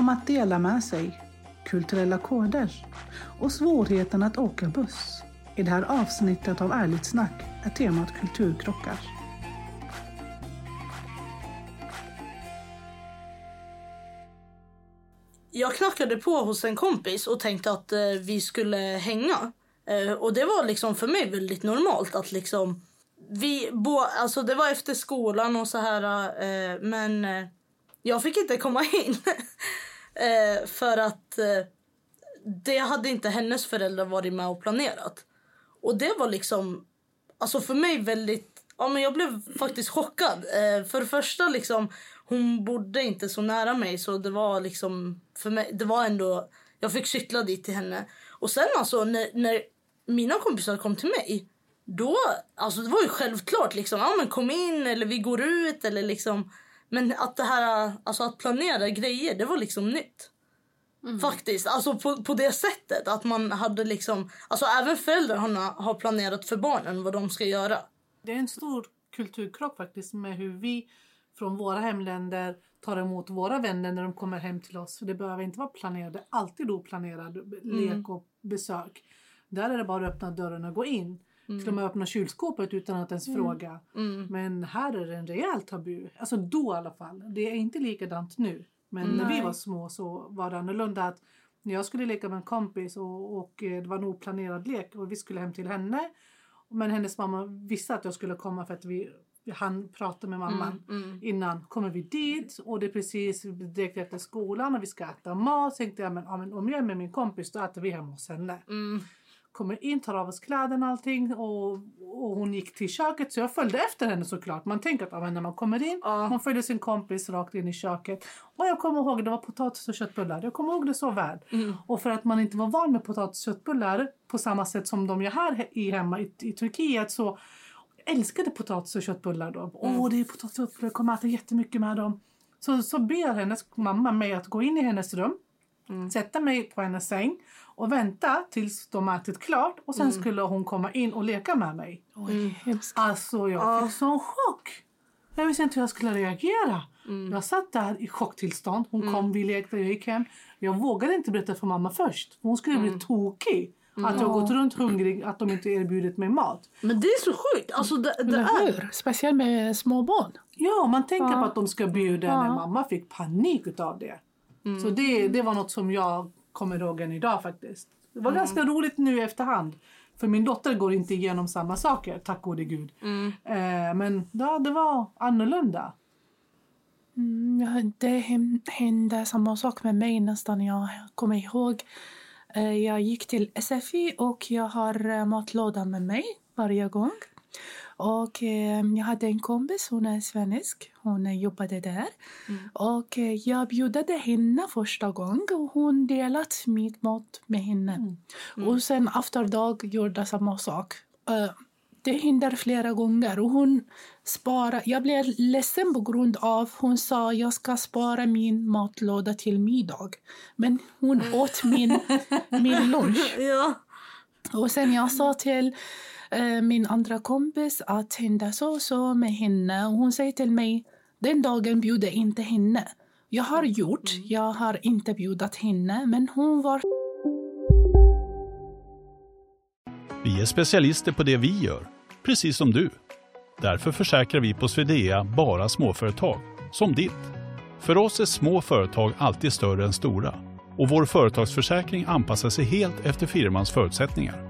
om att dela med sig, kulturella koder och svårigheten att åka buss. I det här avsnittet av Ärligt snack är temat kulturkrockar. Jag knackade på hos en kompis och tänkte att eh, vi skulle hänga. Eh, och det var liksom för mig väldigt normalt att liksom vi bo, alltså det var efter skolan och så här eh, men eh, jag fick inte komma in. eh, för att eh, det hade inte hennes föräldrar varit med och planerat. Och det var liksom, alltså för mig väldigt, ja men jag blev faktiskt chockad. Eh, för det första liksom, hon bodde inte så nära mig så det var liksom, för mig, det var ändå, jag fick cykla dit till henne. Och sen alltså när, när mina kompisar kom till mig, då, alltså det var ju självklart liksom, ja men kom in eller vi går ut eller liksom. Men att det här, alltså att planera grejer, det var liksom nytt. Mm. Faktiskt, alltså på, på det sättet att man hade liksom, alltså även föräldrarna har planerat för barnen vad de ska göra. Det är en stor kulturkrock faktiskt med hur vi från våra hemländer tar emot våra vänner när de kommer hem till oss. För det behöver inte vara planerat, det är alltid oplanerad lek mm. och besök. Där är det bara att öppna dörren och gå in. Mm. Till och med öppna kylskåpet utan att ens mm. fråga. Mm. Men här är det en rejäl tabu. Alltså då i alla fall. Det är inte likadant nu. Men Nej. när vi var små så var det annorlunda. Att när jag skulle leka med en kompis och, och eh, det var en oplanerad lek och vi skulle hem till henne. Men hennes mamma visste att jag skulle komma för att vi han pratade med mamman mm, mm. innan. Kommer vi dit och det är precis direkt efter skolan och vi ska äta mat. Så tänkte jag men, ja, men om jag är med min kompis då äter vi hemma hos henne. Mm kommer in, tar av oss kläderna och allting och, och hon gick till köket så jag följde efter henne såklart. Man tänker att ja, när man kommer in, ja. man följer sin kompis rakt in i köket. Och jag kommer ihåg det var potatis och köttbullar. Jag kommer ihåg det så väl. Mm. Och för att man inte var van med potatis och köttbullar på samma sätt som de gör här i hemma i, i Turkiet så älskade potatis och köttbullar då. Åh, mm. oh, det är potatis och köttbullar, jag kommer äta jättemycket med dem. Så, så ber hennes mamma mig att gå in i hennes rum, mm. sätta mig på hennes säng och vänta tills de ätit klart och sen mm. skulle hon komma in och leka med mig. Mm. Alltså jag fick sån chock. Jag visste inte hur jag skulle reagera. Mm. Jag satt där i chocktillstånd. Hon mm. kom, vi lekte, jag gick hem. Jag vågade inte berätta för mamma först. Hon skulle bli mm. tokig. Att jag gått runt hungrig, att de inte erbjudit mig mat. Men det är så sjukt! Alltså det, det är... Speciellt med små barn. Ja, man tänker ja. på att de ska bjuda ja. när mamma fick panik av det. Mm. Så det, det var något som jag kommer ihåg än idag faktiskt. Det var mm. ganska roligt nu i efterhand. För min dotter går inte igenom samma saker, tack gode gud. Mm. Eh, men ja, det var annorlunda. Mm, det hände samma sak med mig nästan. Jag kommer ihåg. Eh, jag gick till SFI och jag har eh, matlådan med mig varje gång. Och eh, jag hade en kompis, hon är svensk, hon jobbade där. Mm. Och eh, jag bjöd henne första gången och hon delat mitt mat med henne. Mm. Mm. Och sen efter dag gjorde samma sak. Uh, det hände flera gånger. Och hon spara, jag blev ledsen på grund av hon sa jag ska spara min matlåda till middag. Men hon åt min, min lunch. ja. Och sen jag sa till Eh, min andra kompis att hända så och så med henne. Och hon säger till mig, den dagen bjuder inte henne. Jag har gjort, mm. jag har inte bjudit henne, men hon var... Vi är specialister på det vi gör, precis som du. Därför försäkrar vi på Swedea bara småföretag, som ditt. För oss är små företag alltid större än stora och vår företagsförsäkring anpassar sig helt efter firmans förutsättningar.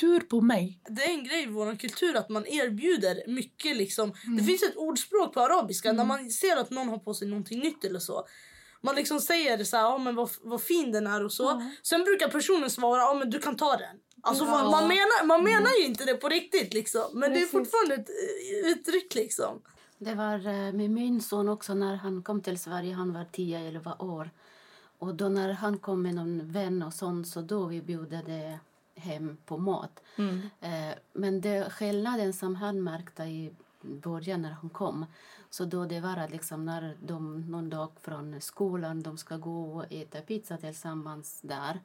Sur på mig. Det är en grej i vår kultur att man erbjuder mycket. Liksom. Mm. Det finns ett ordspråk på arabiska mm. när man ser att någon har på sig någonting nytt eller så. Man liksom säger så här, oh, men vad, vad fin den är och så. Mm. Sen brukar personen svara, oh, men du kan ta den. Alltså ja. man, man, menar, man menar ju inte det på riktigt liksom. Men Precis. det är fortfarande ett eh, uttryck liksom. Det var eh, med min son också när han kom till Sverige. Han var 10-11 år. Och då när han kom med någon vän och sånt så då vi bjöd hem på mat. Mm. Eh, men det skillnaden som han märkte i början när han kom så då det var att liksom när de någon dag från skolan de ska gå och äta pizza tillsammans där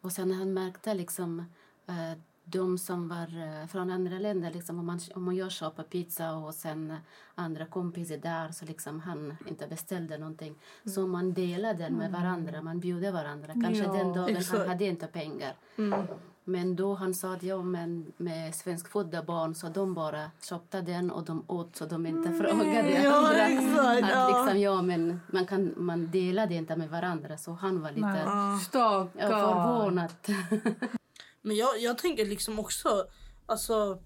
och sen han märkte liksom eh, de som var eh, från andra länder, liksom, om, man, om jag köper pizza och sen andra kompisar där så liksom han inte beställde någonting. Så man delade den med varandra, man bjuder varandra. Kanske Ja, den dagen exakt. han hade inte pengar. Mm. Men då han sa att ja, men med svenskfödda barn så de bara köpte den och de åt så de inte frågade Ja, andra. exakt, Att ja. liksom, ja, men man, kan, man delade inte med varandra så han var lite ja, förvånad. Men jag, jag tänker liksom också, alltså.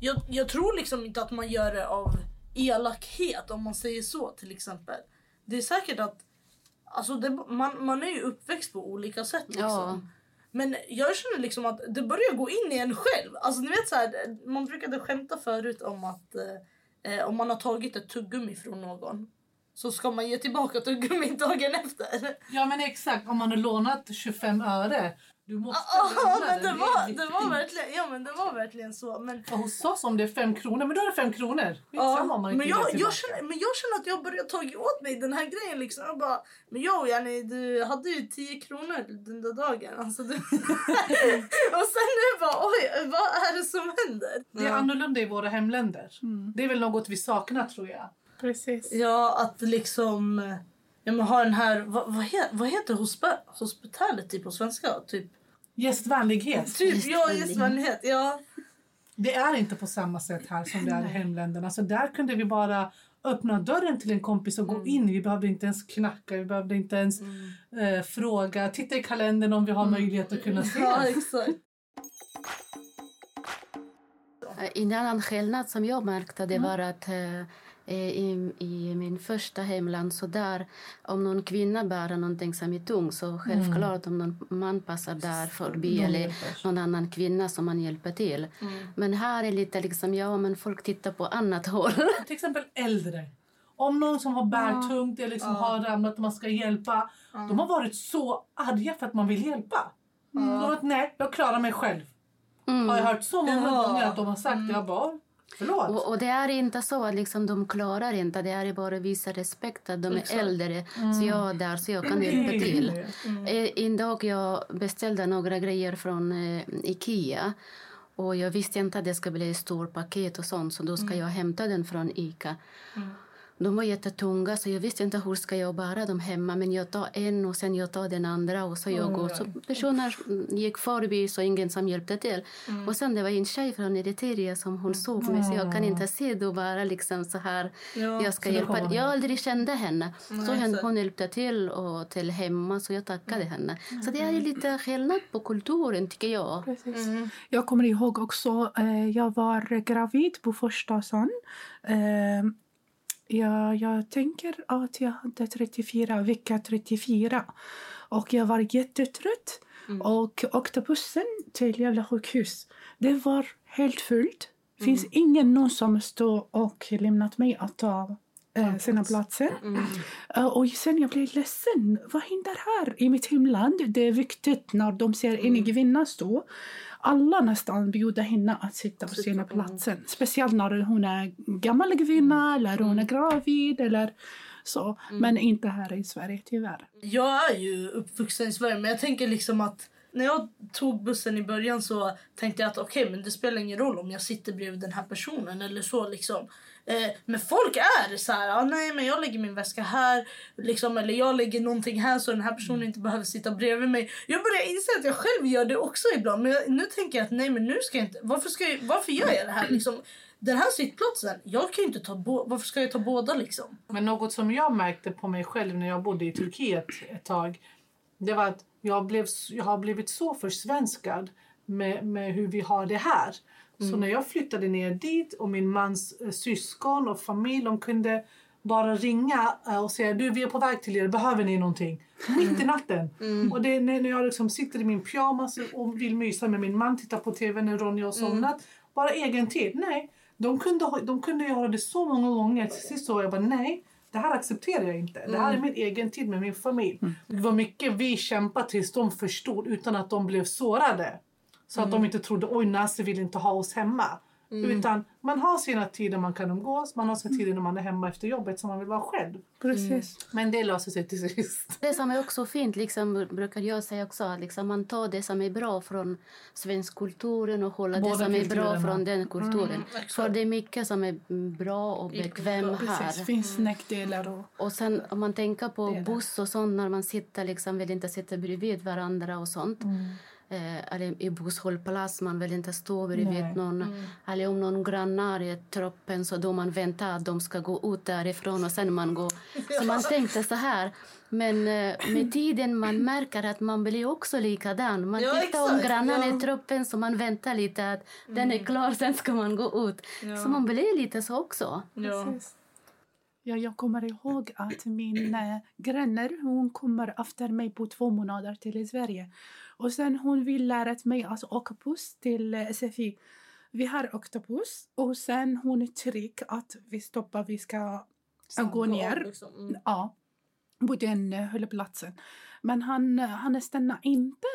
Jag, jag tror liksom inte att man gör det av elakhet om man säger så till exempel. Det är säkert att, alltså det, man, man är ju uppväxt på olika sätt liksom. Ja. Men jag känner liksom att det börjar gå in i en själv. Alltså ni vet så här, man brukade skämta förut om att eh, om man har tagit ett tuggummi från någon så ska man ge tillbaka tuggummin dagen efter. Ja men exakt, om man har lånat 25 öre. Du måste Ja, lämna men det var, det var verkligen, ja men det var verkligen så. Men, För hos oss om det är fem kronor, men då är det fem kronor. ja, inte men, jag, jag känner, men jag känner att jag börjar ta åt mig den här grejen liksom. Jag bara, men yo yani, du hade ju 10 kronor den där dagen. Alltså, du... och sen nu bara, oj vad är det som händer? Det är annorlunda i våra hemländer. Mm. Det är väl något vi saknar tror jag. Precis. Ja, att liksom ja, men ha den här, vad, vad, he, vad heter hospa, hospitality på svenska? Typ, Gästvänlighet. typ ja, Gästvänlighet. Ja. Det är inte på samma sätt här som det är i hemländerna. Så där kunde vi bara öppna dörren till en kompis och gå Mm. in. Vi behövde inte ens knacka, vi behövde inte ens eh, fråga. Titta i kalendern om vi har möjlighet att kunna se. Mm. ja, exakt. En annan skillnad som jag märkte det var att eh, i, i min första hemland så där om någon kvinna bär någonting som är tungt så självklart om någon man passar där förbi De eller någon annan kvinna som man hjälper till. Men här är lite liksom, ja men folk tittar på annat håll. Till exempel äldre. Om någon som har bär tungt eller liksom har ramlat och man ska hjälpa. De har varit så arga för att man vill hjälpa. De har varit nej, jag klarar mig själv. Mm. Har jag hört så många gånger att de har sagt det. Jag bara, förlåt. Och, och det är inte så att liksom de klarar inte, det är bara att visa respekt att de är Exakt. äldre så jag är där så jag kan hjälpa till. Eh, En dag jag beställde några grejer från eh, Ikea och jag visste inte att det skulle bli ett stort paket och sånt så då ska jag hämta den från Ica. De var jättetunga så jag visste inte hur ska jag bära dem hemma men jag tar en och sen jag tar den andra och så jag går. Så personer mm, gick förbi så ingen som hjälpte till. Och sen det var en tjej från Eritrea som hon såg mig så jag kan inte se då bara liksom så här. Ja, jag ska hjälpa. Jag aldrig kände henne. Så Nej, hon, hon hjälpte till och till hemma så jag tackade henne. Så det är lite skillnad på kulturen tycker jag. Precis. Jag kommer ihåg också, eh, jag var gravid på första son. Eh, jag, tänker att jag hade 34, vecka 34. Och jag var jättetrött och åkte bussen till Gävle sjukhus. Det var helt fullt. Det finns ingen någon som stod och lämnat mig att ta eh, sina platser. Eh, Och sen jag blev ledsen. Vad händer här i mitt hemland? Det är viktigt när de ser en kvinna stå. Alla nästan bjuder henne att sitta på sina platser. Speciellt när hon är gammal kvinna eller hon är gravid eller så. Men inte här i Sverige tyvärr. Jag är ju uppvuxen i Sverige men jag tänker liksom att när jag tog bussen i början så tänkte jag att okej men det spelar ingen roll om jag sitter bredvid den här personen eller så liksom. Eh, men folk är så här, ah, nej men jag lägger min väska här liksom, eller jag lägger någonting här så den här personen inte behöver sitta bredvid mig. Jag börjar inse att jag själv gör det också ibland men jag, nu tänker jag att nej men nu ska jag inte, varför, ska jag, varför gör jag det här liksom? Den här sittplatsen, jag kan inte ta varför ska jag ta båda liksom? Men något som jag märkte på mig själv när jag bodde i Turkiet ett tag. Det var att jag, blev, jag har blivit så försvenskad med, med hur vi har det här. Så när jag flyttade ner dit och min mans eh, syskon och familj de kunde bara ringa eh, och säga du vi är på väg till er, behöver ni någonting? Mitt i natten. Och det är när jag liksom sitter i min pyjamas och vill mysa med min man, titta på tv när Ronja har somnat. Bara egen tid. Nej, de kunde, de kunde göra det så många gånger. Till sist så jag bara nej, det här accepterar jag inte. Det här är min egen tid med min familj. Det var mycket vi kämpade tills de förstod utan att de blev sårade. Så att de inte trodde oj Nasser vill inte ha oss hemma. Utan man har sina tider man kan umgås, man har sina tider när man är hemma efter jobbet som man vill vara själv. Precis. Men det löser sig till sist. Det som är också fint, liksom, brukar jag säga också, att liksom, man tar det som är bra från svensk kulturen och håller Båda det som är bra från den kulturen. För det är mycket som är bra och bekväm Precis. här. finns nackdelar och... Och sen om man tänker på Det det. buss och sånt när man sitter liksom vill inte sitta bredvid varandra och sånt. Eh, eller i busshållplats, man vill inte stå bredvid Nej. någon. Eller om någon grannar i troppen så då man väntar att de ska gå ut därifrån och sen man går. Så man tänkte så här. Men eh, med tiden man märker att man blir också likadan. Man Ja, tittar om exakt, grannarna ja. i truppen så man väntar lite att den är klar, sen ska man gå ut. Så man blir lite så också. Ja. Ja, jag kommer ihåg att min äh, granne hon kommer efter mig på två månader till Sverige. Och sen hon vill lära mig åka buss till eh, SFI. Vi har buss och sen hon är trygg att vi stoppar, vi ska äh, gå ner. Liksom. Mm. Ja, på den eh, hållplatsen. Men han, eh, han stannar inte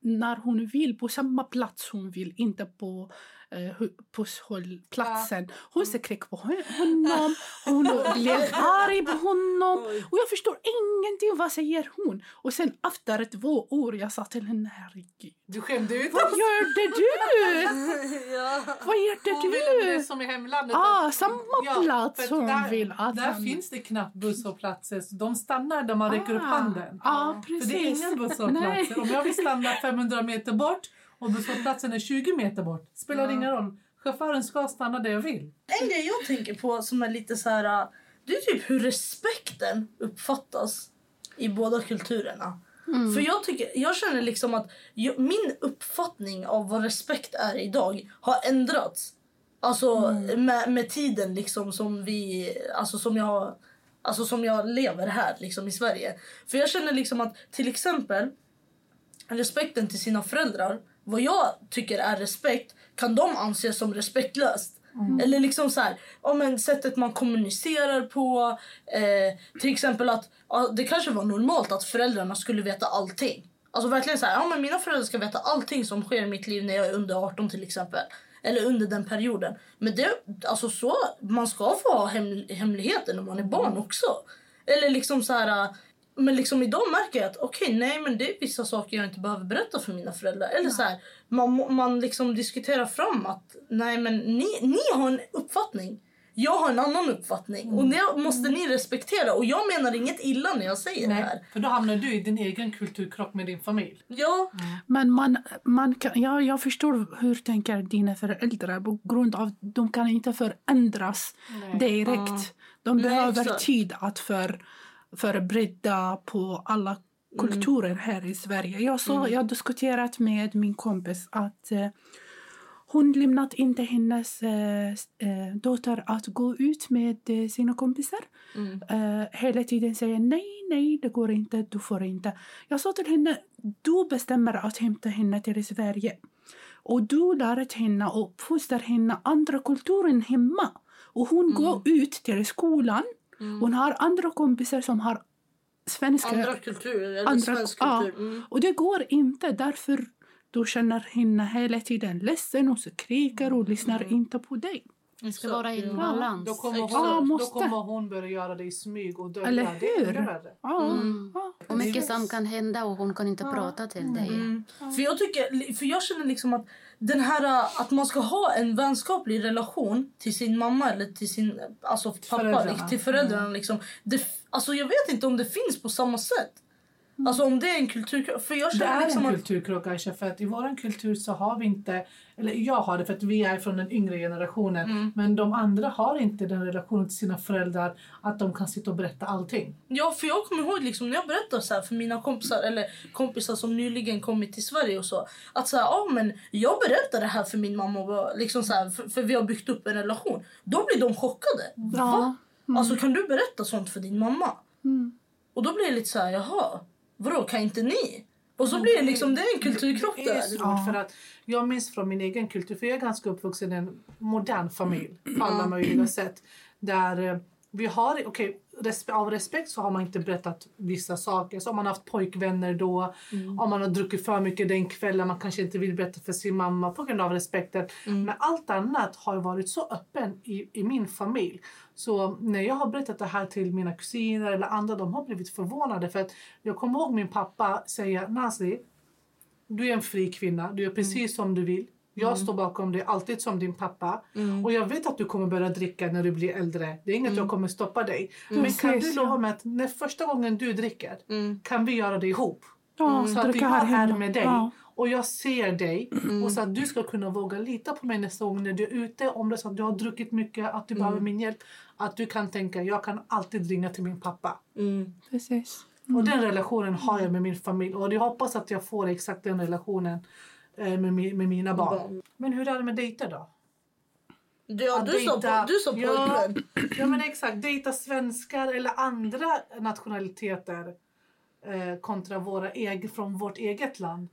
när hon vill på samma plats hon vill, inte på eh, hu- busshållplatsen. Hon skrek på hon- honom, hon blev arg på honom. Och jag förstår ingenting, vad säger hon? Och sen efter två år jag sa till henne, herregud. Du skämde ut Vad gjorde du? ja. Vad gjorde Hon vill bli du? som i hemlandet. Ah, samma Ja, plats hon där, vill att Där han... finns det knappt busshållplatser. så De stannar där man räcker upp handen. Ja, precis. För det är inga busshållplatser. Om jag vill stanna 500 meter bort och busshållplatsen är 20 meter bort spelar det ingen roll. Chauffören ska stanna där jag vill. En grej jag tänker på som är lite så här... äh, Det är typ hur respekten uppfattas i båda kulturerna. För jag, tycker, jag känner liksom att jag, min uppfattning av vad respekt är idag har ändrats. Alltså med, med tiden liksom som vi... Alltså som jag, alltså som jag lever här liksom i Sverige. För jag känner liksom att till exempel respekten till sina föräldrar. Vad jag tycker är respekt kan de anse som respektlöst. Eller liksom så här, ja, men sättet man kommunicerar på. Eh, till exempel att ja, det kanske var normalt att föräldrarna skulle veta allting. Alltså verkligen så här, ja men mina föräldrar ska veta allting som sker i mitt liv när jag är under 18 till exempel. Eller under den perioden. Men det, alltså så, man ska få ha hem, hemligheter när man är barn också. Eller liksom så här, men liksom idag märker jag att okej, nej men det är vissa saker jag inte behöver berätta för mina föräldrar. Eller så här, man, man liksom diskuterar fram att nej men ni, ni har en uppfattning. Jag har en annan uppfattning och det måste ni respektera. Och jag menar inget illa när jag säger det här. Nej, för då hamnar du i din egen kulturkrock med din familj. Ja, Men man, man kan, ja, jag förstår hur tänker dina föräldrar på grund av de kan inte förändras direkt. De Nej, behöver exakt. tid att för, förbereda på alla kulturer här i Sverige. Jag, så, jag har diskuterat med min kompis att eh, hon lämnat inte hennes eh, eh, dotter att gå ut med eh, sina kompisar. Eh, hela tiden säger nej, nej, det går inte, du får inte. Jag sa till henne, du bestämmer att hämta henne till Sverige. Och du lär henne och uppfostrar henne andra kulturen hemma. Och hon går ut till skolan. Hon har andra kompisar som har svenska andra kulturer eller andra- svensk ja. kultur. Mm. och det går inte. Därför du känner henne hela tiden ledsen och skriker och lyssnar inte på dig. Det ska Så, vara i ja. balans. Då kommer, Exakt. Ja, hon, då kommer hon börja göra det i smyg och dölja. Eller Det är hur? värre. Ja, Mm. ja. Och mycket som kan hända och hon kan inte prata till dig. Mm. För, jag tycker, för jag känner liksom att den här äh, att man ska ha en vänskaplig relation till sin mamma eller till sin alltså pappa, föräldrarna. liksom, till föräldrarna. Liksom, det, alltså jag vet inte om det finns på samma sätt. Alltså om det är en kultur... För jag Det är liksom en kulturkrock Aisha, för att i vår kultur så har vi inte, eller jag har det för att vi är från den yngre generationen, Mm. men de andra har inte den relationen till sina föräldrar att de kan sitta och berätta allting. Ja, för jag kommer ihåg liksom, när jag berättar så här för mina kompisar eller kompisar som nyligen kommit till Sverige och så. Att så här, ah, men jag berättar det här för min mamma och liksom så här, för, för vi har byggt upp en relation. Då blir de chockade. Va? Alltså kan du berätta sånt för din mamma? Mm. Och då blir det lite så här, jaha, vadå kan inte ni? Och så blir det liksom, det är en kulturkrock Det är där. svårt för att jag minns från min egen kultur, för jag är ganska uppvuxen i en modern familj på alla möjliga sätt. Där eh, vi har, okej, respe- av respekt så har man inte berättat vissa saker. Så om man har haft pojkvänner då, om man har druckit för mycket den kvällen, man kanske inte vill berätta för sin mamma på grund av respekten. Men allt annat har varit så öppen i, i min familj. Så när jag har berättat det här till mina kusiner eller andra, de har blivit förvånade. För att jag kommer ihåg min pappa säga, Nasri, du är en fri kvinna, du gör precis som du vill. Jag står bakom dig alltid som din pappa. Och jag vet att du kommer börja dricka när du blir äldre. Det är inget jag kommer stoppa dig. Men kan du lova mig att när första gången du dricker kan vi göra det ihop? Ja, Så att jag här är med dig Ja. och jag ser dig. Och så att du ska kunna våga lita på mig nästa gång när du är ute. Om det är så att du har druckit mycket, att du behöver min hjälp. Att du kan tänka, jag kan alltid ringa till min pappa. Precis. Och den relationen har jag med min familj. Och jag hoppas att jag får exakt den relationen med, mi- med mina barn. Men hur är det med dejter då? Ja, Att du sa, dejta- du sa ja, pojkvän. ja men exakt. Dejta svenskar eller andra nationaliteter eh, kontra våra eg- från vårt eget land.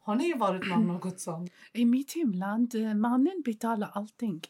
Har ni varit med om något sånt? I mitt hemland, eh, mannen betalar allting.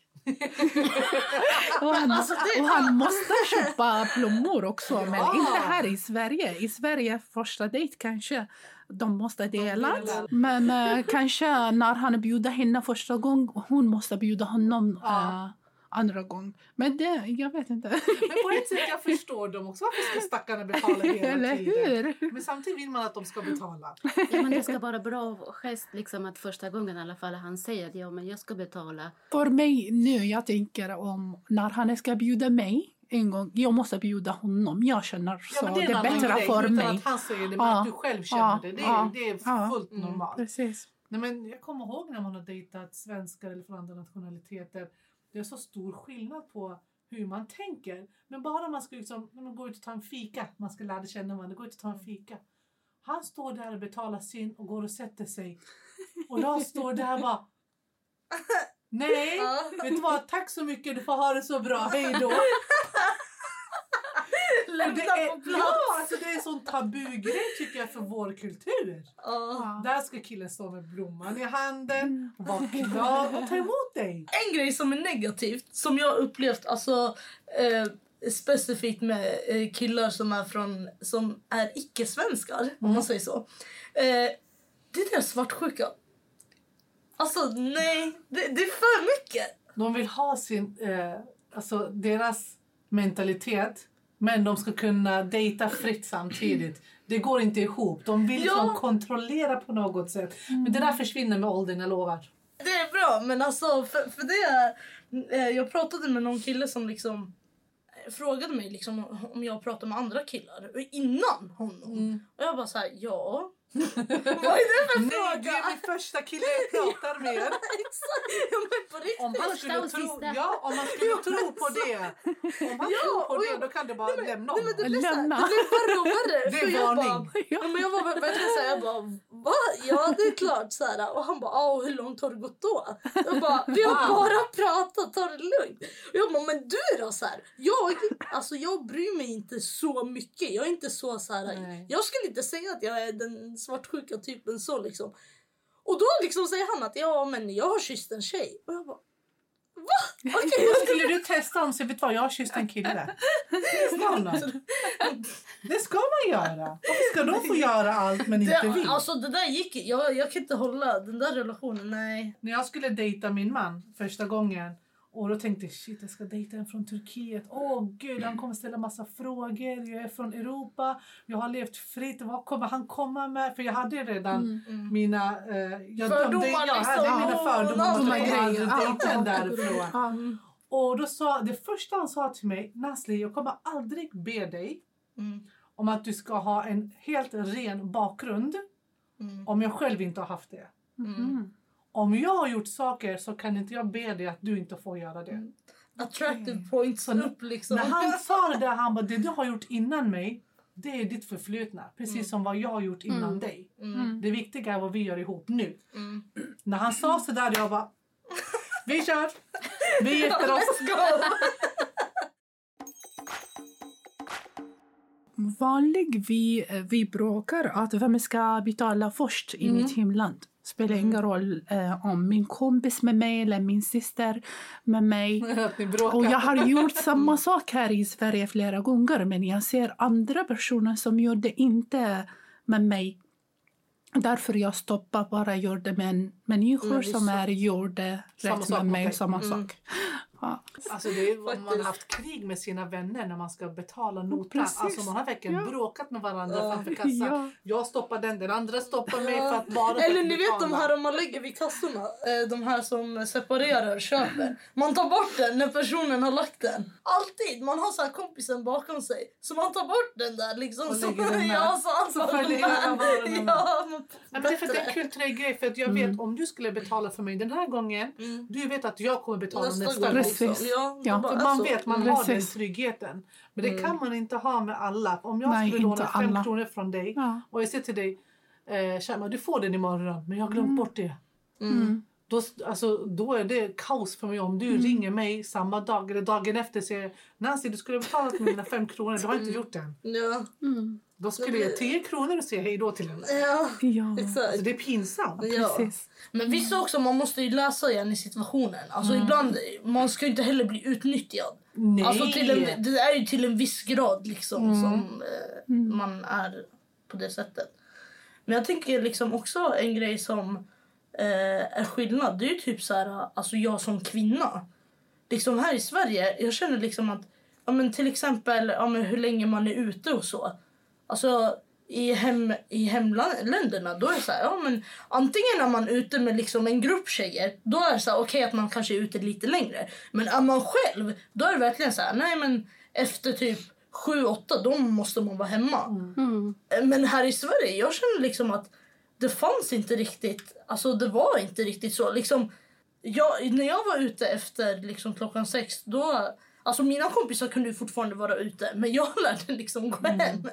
och, han, Alltså, och han måste köpa blommor också, men Ja. inte här i Sverige. I Sverige, första dejt kanske de måste dela. delar. Men eh, kanske när han bjuder henne första gången, hon måste bjuda honom Ja. eh, andra gång. Men det, jag vet inte. Men på ett sätt jag förstår dem också. Varför ska stackarna betala hela Eller tiden? hur? Men samtidigt vill man att de ska betala. Ja, men det ska vara bra gest liksom att första gången i alla fall han säger att ja, men jag ska betala. För mig nu, jag tänker om när han ska bjuda mig en gång, jag måste bjuda honom. Jag känner så. Ja, det är annan bättre grej, för mig. att han säger det, men Ja. att du själv känner Ja. det. Det är, Ja. det är Ja. fullt normalt. Precis. Nej, men jag kommer ihåg när man har dejtat svenskar eller från andra nationaliteter. Det är så stor skillnad på hur man tänker. Men bara man ska liksom, när man går ut och tar en fika, man ska lära känna varandra, gå ut och ta en fika. Han står där och betalar sin och går och sätter sig. Och jag står där och bara Nej, vet du vad? Tack så mycket, du får ha det så bra, hej då. Lämna Det är, på plats. ja, alltså det är en sån tabugrej tycker jag för vår kultur. Ja. Där ska killen stå med blomman i handen, vara glad och ta emot dig. En grej som är negativt, som jag upplevt alltså, eh, specifikt med eh, killar som är, från, som är icke-svenskar, om man säger så. Eh, det är deras svartsjuka. Alltså nej, det, det är för mycket. De vill ha sin, eh, alltså deras mentalitet men de ska kunna dejta fritt samtidigt. Det går inte ihop. De vill Ja. liksom kontrollera på något sätt. Men det där försvinner med åldern, jag lovar. Det är bra, men alltså för, för det... Eh, jag pratade med någon kille som liksom eh, frågade mig liksom om jag pratar med andra killar innan honom. Och jag bara så här, ja. Vad är det för Nej, fråga? du är min första kille jag pratar med. Ja. Om han skulle tro, ja, om man skulle tro på det. Om han Ja, tror på det, jag- då kan du bara lämna Nej, men det honom. Lämna. det blir värre och värre. Det är för jag varning. Bara, men jag verkligen bara va? Ja det är klart så här. Och han bara, ah, hur långt har det gått då? Jag bara, vi har bara pratat, ta det lugnt. Och jag bara, men du då? Så här, jag, alltså, jag bryr mig inte så mycket. Jag är inte så så här. Nej. Jag skulle inte säga att jag är den svartsjuka typen så liksom. Och då liksom säger han att ja men jag har kysst en tjej. Och jag bara, va? Då skulle du testa säga, vet du vad, jag har kysst en kille. Det ska man göra. Varför ska de få göra allt men inte vi? Det, alltså det där gick jag, jag kan inte hålla den där relationen, nej. När jag skulle dejta min man första gången och då tänkte jag shit jag ska dejta en från Turkiet. Åh gud han kommer ställa massa frågor. Jag är från Europa. Jag har levt fritt. Vad kommer han komma med? För jag hade redan mina... Eh, jag, Fördomar det, jag hade liksom. mina fördomar. här jag hade dejten därifrån. Ja. Och då sa, det första han sa till mig, Nasli jag kommer aldrig be dig Mm. om att du ska ha en helt ren bakgrund Mm. om jag själv inte har haft det. Mm. Om jag har gjort saker så kan inte jag be dig att du inte får göra det. Mm. Attractive points Så upp liksom. När han sa det där, han bara, det du har gjort innan mig, det är ditt förflutna. Precis som vad jag har gjort innan Mm. dig. Mm. Det viktiga är vad vi gör ihop nu. Mm. När han sa så där, jag bara, vi kör! Vi gifter oss! Vanlig vi, vi bråkar att vem ska betala först i Mm. mitt hemland. Spelar ingen roll eh, om min kompis med mig eller min syster med mig. Och jag har gjort samma sak här i Sverige flera gånger men jag ser andra personer som gör det inte med mig. Därför jag stoppar bara gör det med människor är som är gjorde rätt med mig. Samma Mm. sak. Ja. Alltså det är vad man har haft krig med sina vänner när man ska betala notan. precis. Alltså man har verkligen Ja. bråkat med varandra Ja. framför kassan. Ja. Jag stoppar den, den andra stoppar mig för att bara för Eller ni vet de här man lägger vid kassorna, eh, de här som separerar köper. Man tar bort den när personen har lagt den. Alltid! Man har så här kompisen bakom sig. Så man tar bort den där liksom. Och Så, lägger den ja, så han Så tar följer den med. Ja, men det är för det är en kulturell grej. För att jag vet om du skulle betala för mig den här gången. Mm. Du vet att jag kommer betala nästa, Nästa gång gång. Precis. Ja, Ja. bara För man så. vet, man Mm. har den tryggheten. Men det Mm. kan man inte ha med alla. Om jag Nej, skulle låna fem alla. kronor från dig Ja. och jag säger till dig eh, Shama, du får den imorgon men jag har glömt bort det. Mm. Då, alltså, då är det kaos för mig om du Mm. ringer mig samma dag eller dagen efter och säger Nancy du skulle betala för mina fem kronor, du har inte gjort det än. Ja. Mm. Då skulle jag tio kronor och säga hej då till henne. ja, Ja, exakt. Alltså, det är pinsamt. Ja. precis. Men vissa också, man måste ju läsa igen i situationen. Alltså ibland, man ska ju inte heller bli utnyttjad. Nej! Alltså till en, det är ju till en viss grad liksom Mm. som eh, man är på det sättet. Men jag tänker liksom också en grej som eh, är skillnad. Det är ju typ så här, alltså jag som kvinna. Liksom här i Sverige, jag känner liksom att ja, men till exempel ja, men hur länge man är ute och så. Alltså i, hem, i hemländerna då är det så här, ja men antingen är man ute med liksom en grupp tjejer, då är det så här okej att man kanske är ute lite längre. Men är man själv, då är det verkligen så här, nej men efter typ sju åtta då måste man vara hemma. Mm. Men här i Sverige, jag känner liksom att det fanns inte riktigt, alltså det var inte riktigt så. Liksom, jag, när jag var ute efter liksom klockan sex, då, alltså mina kompisar kunde fortfarande vara ute, men jag lärde liksom gå hem.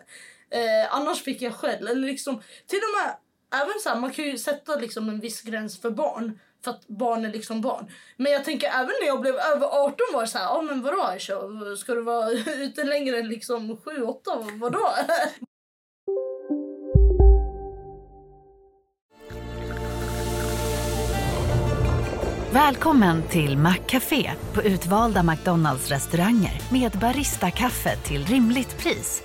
Eh, annars fick jag skäll. Eller liksom, till och med, även så här, man kan ju sätta liksom en viss gräns för barn. För att barn är liksom barn. Men jag tänker även när jag blev över 18 var det så här, ja ah, men vadå Aisha? Ska du vara ute längre än liksom 7-8? Vadå? Välkommen till Maccafé på utvalda McDonalds restauranger med Baristakaffe till rimligt pris.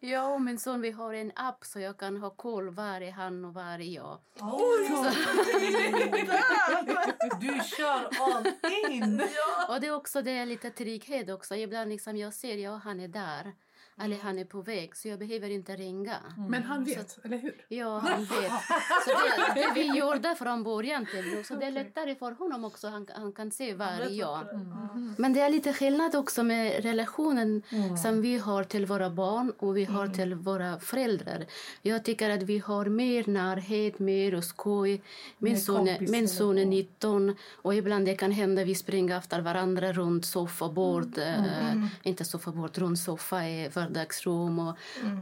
Jag och min son vi har en app så jag kan ha koll var är han och var är jag. Du kör all in! Och det är också det är lite trygghet också. Ibland liksom jag ser ja han är där. Eller han är på väg så jag behöver inte ringa. Men han vet, eller hur? Ja, han vet. Så det, det vi gjorde från början till nu. Så det är lättare för honom också. Han, han kan se var är jag. Men det är lite skillnad också med relationen som vi har till våra barn och vi har till våra föräldrar. Jag tycker att vi har mer närhet, mer skoj. Min, son, är- min son är 19 och ibland det kan hända vi springer efter varandra runt soffabord. Eh, inte soffabord, runt soffa vardagsrum och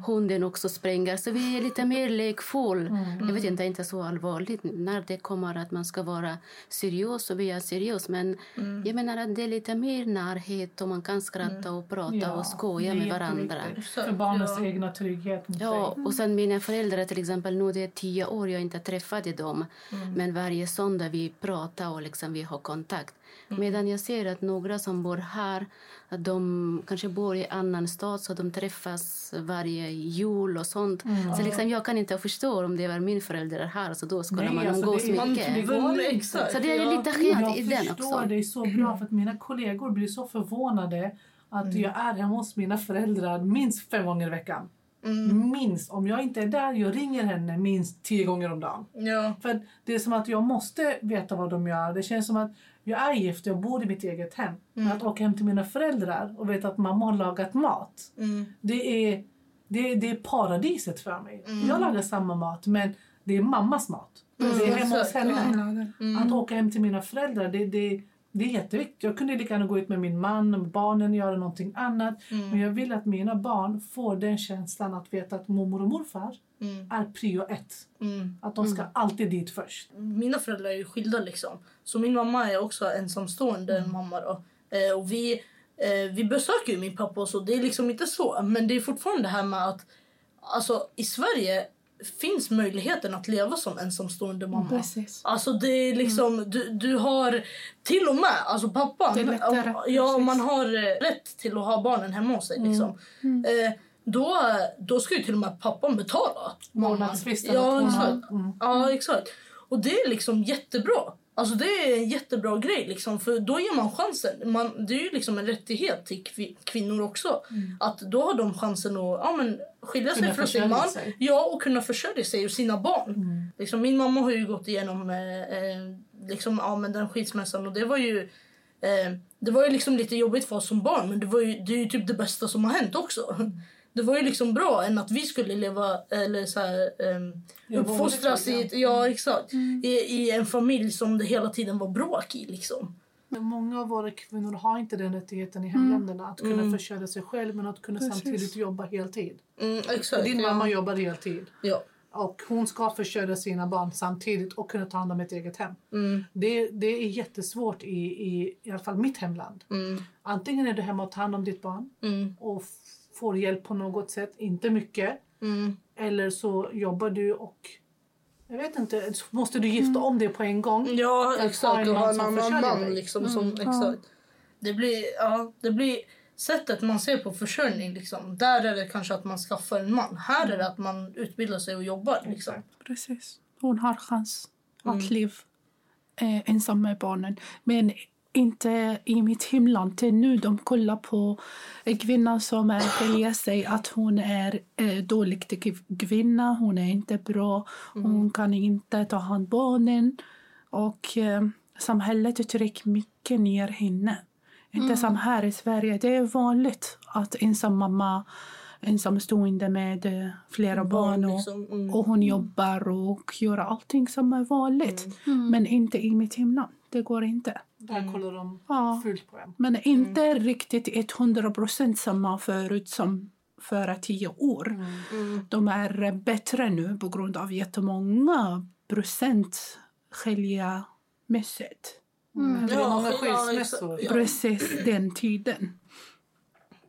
hunden också springer. Så vi är lite mer lekfull. Jag vet inte, inte så allvarligt när det kommer att man ska vara seriös och vi är seriös. Men jag menar att det är lite mer närhet och man kan skratta och prata och skoja det är med varandra. För barnens egna trygghet. Ja, och sen mina föräldrar till exempel, nu det är tio år jag inte träffade dem. Men varje söndag vi pratar och liksom vi har kontakt. Medan jag ser att några som bor här, att de kanske bor i annan stad så de träffas varje jul och sånt. Så liksom jag kan inte förstå om det var min förälder här så då skulle Nej, man alltså, umgås mycket. det. Exakt. Så det är ja. lite skillnad Jag i den förstår också. dig så bra för att mina kollegor blir så förvånade att jag är hemma hos mina föräldrar minst fem gånger i veckan. Minst. Om jag inte är där, jag ringer henne minst tio gånger om dagen. Ja. För det är som att jag måste veta vad de gör. Det känns som att jag är gift, jag bor i mitt eget hem. Men att åka hem till mina föräldrar och veta att mamma har lagat mat. Mm. Det är, det, det är paradiset för mig. Jag lagar samma mat men det är mammas mat. Mm, det är hemma hos henne. Skillnaden. Att åka hem till mina föräldrar, det, det, det är jätteviktigt. Jag kunde lika gärna gå ut med min man och barnen och göra någonting annat. Mm. Men jag vill att mina barn får den känslan att veta att mormor och morfar Mm. är prio ett. Mm. Att de ska alltid dit först. Mina föräldrar är ju skilda liksom. Så min mamma är också ensamstående Mm. mamma då. Eh, och vi, eh, vi besöker ju min pappa och så. Det är liksom inte så. Men det är fortfarande det här med att alltså i Sverige finns möjligheten att leva som ensamstående mamma. Precis. Alltså det är liksom, du, du har till och med, alltså pappan, Det är lättare, om- ja, om man har eh, rätt till att ha barnen hemma hos sig liksom. Eh, då, då ska ju till och med pappan betala. mamman. Vårdnadstvisten. Ja, exakt. mm. Ja, exakt. Och det är liksom jättebra. Alltså det är en jättebra grej liksom, för då ger man chansen. Man, det är ju liksom en rättighet till kvi- kvinnor också. Att då har de chansen att ja, men, skilja sig från sin man. sig. Ja, och kunna försörja sig och sina barn. Mm. Liksom, min mamma har ju gått igenom eh, eh, liksom, ja, men den skilsmässan och det var ju eh, det var ju liksom lite jobbigt för oss som barn men det, var ju, det är ju typ det bästa som har hänt också. Det var ju liksom bra än att vi skulle leva eller så här, Ja, uppfostras i, ja, exakt, i, i en familj som det hela tiden var bråk i. Liksom. Men Många av våra kvinnor har inte den rättigheten i hemländerna. Att kunna Mm. försörja sig själv men att kunna Precis. samtidigt jobba heltid. Mm, exakt. Din ja. mamma jobbar heltid. Ja. Och hon ska försörja sina barn samtidigt och kunna ta hand om ett eget hem. Mm, Det, det är jättesvårt i, i, i alla fall mitt hemland. mm, Antingen är du hemma och tar hand om ditt barn mm, och får hjälp på något sätt, inte mycket. mm, Eller så jobbar du och jag vet inte, måste du gifta om dig på en gång. Ja, exakt. en Och man ha en som annan man. Liksom, som, ja. exakt. Det, blir, ja, det blir sättet man ser på försörjning. Liksom. Där är det kanske att man skaffar en man. Här är det att man utbildar sig och jobbar. Liksom. Precis. Hon har chans Mm. att leva eh, ensam med barnen. Men inte i mitt hemland. Till nu de kollar på en kvinna som är skiljer sig att hon är eh, dålig kvinna. Hon är inte bra. Hon kan inte ta hand om barnen. Och eh, samhället trycker mycket ner henne. Inte som här i Sverige. Det är vanligt att ensam mamma ensamstående med eh, flera barn och, liksom. mm. och hon jobbar och gör allting som är vanligt. Men inte i mitt hemland. Det går inte. Där kollar de Ja. fult på en. Men inte riktigt 100 procent samma förut som för tio år. Mm. De är bättre nu på grund av jättemånga procent skiljamässigt. Är Ja, många ja, skilsmässor. Ja. Precis den tiden.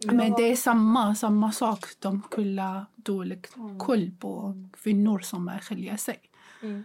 Men det är samma, samma sak. De skulle dålig koll på kvinnor som skiljer sig. Mm.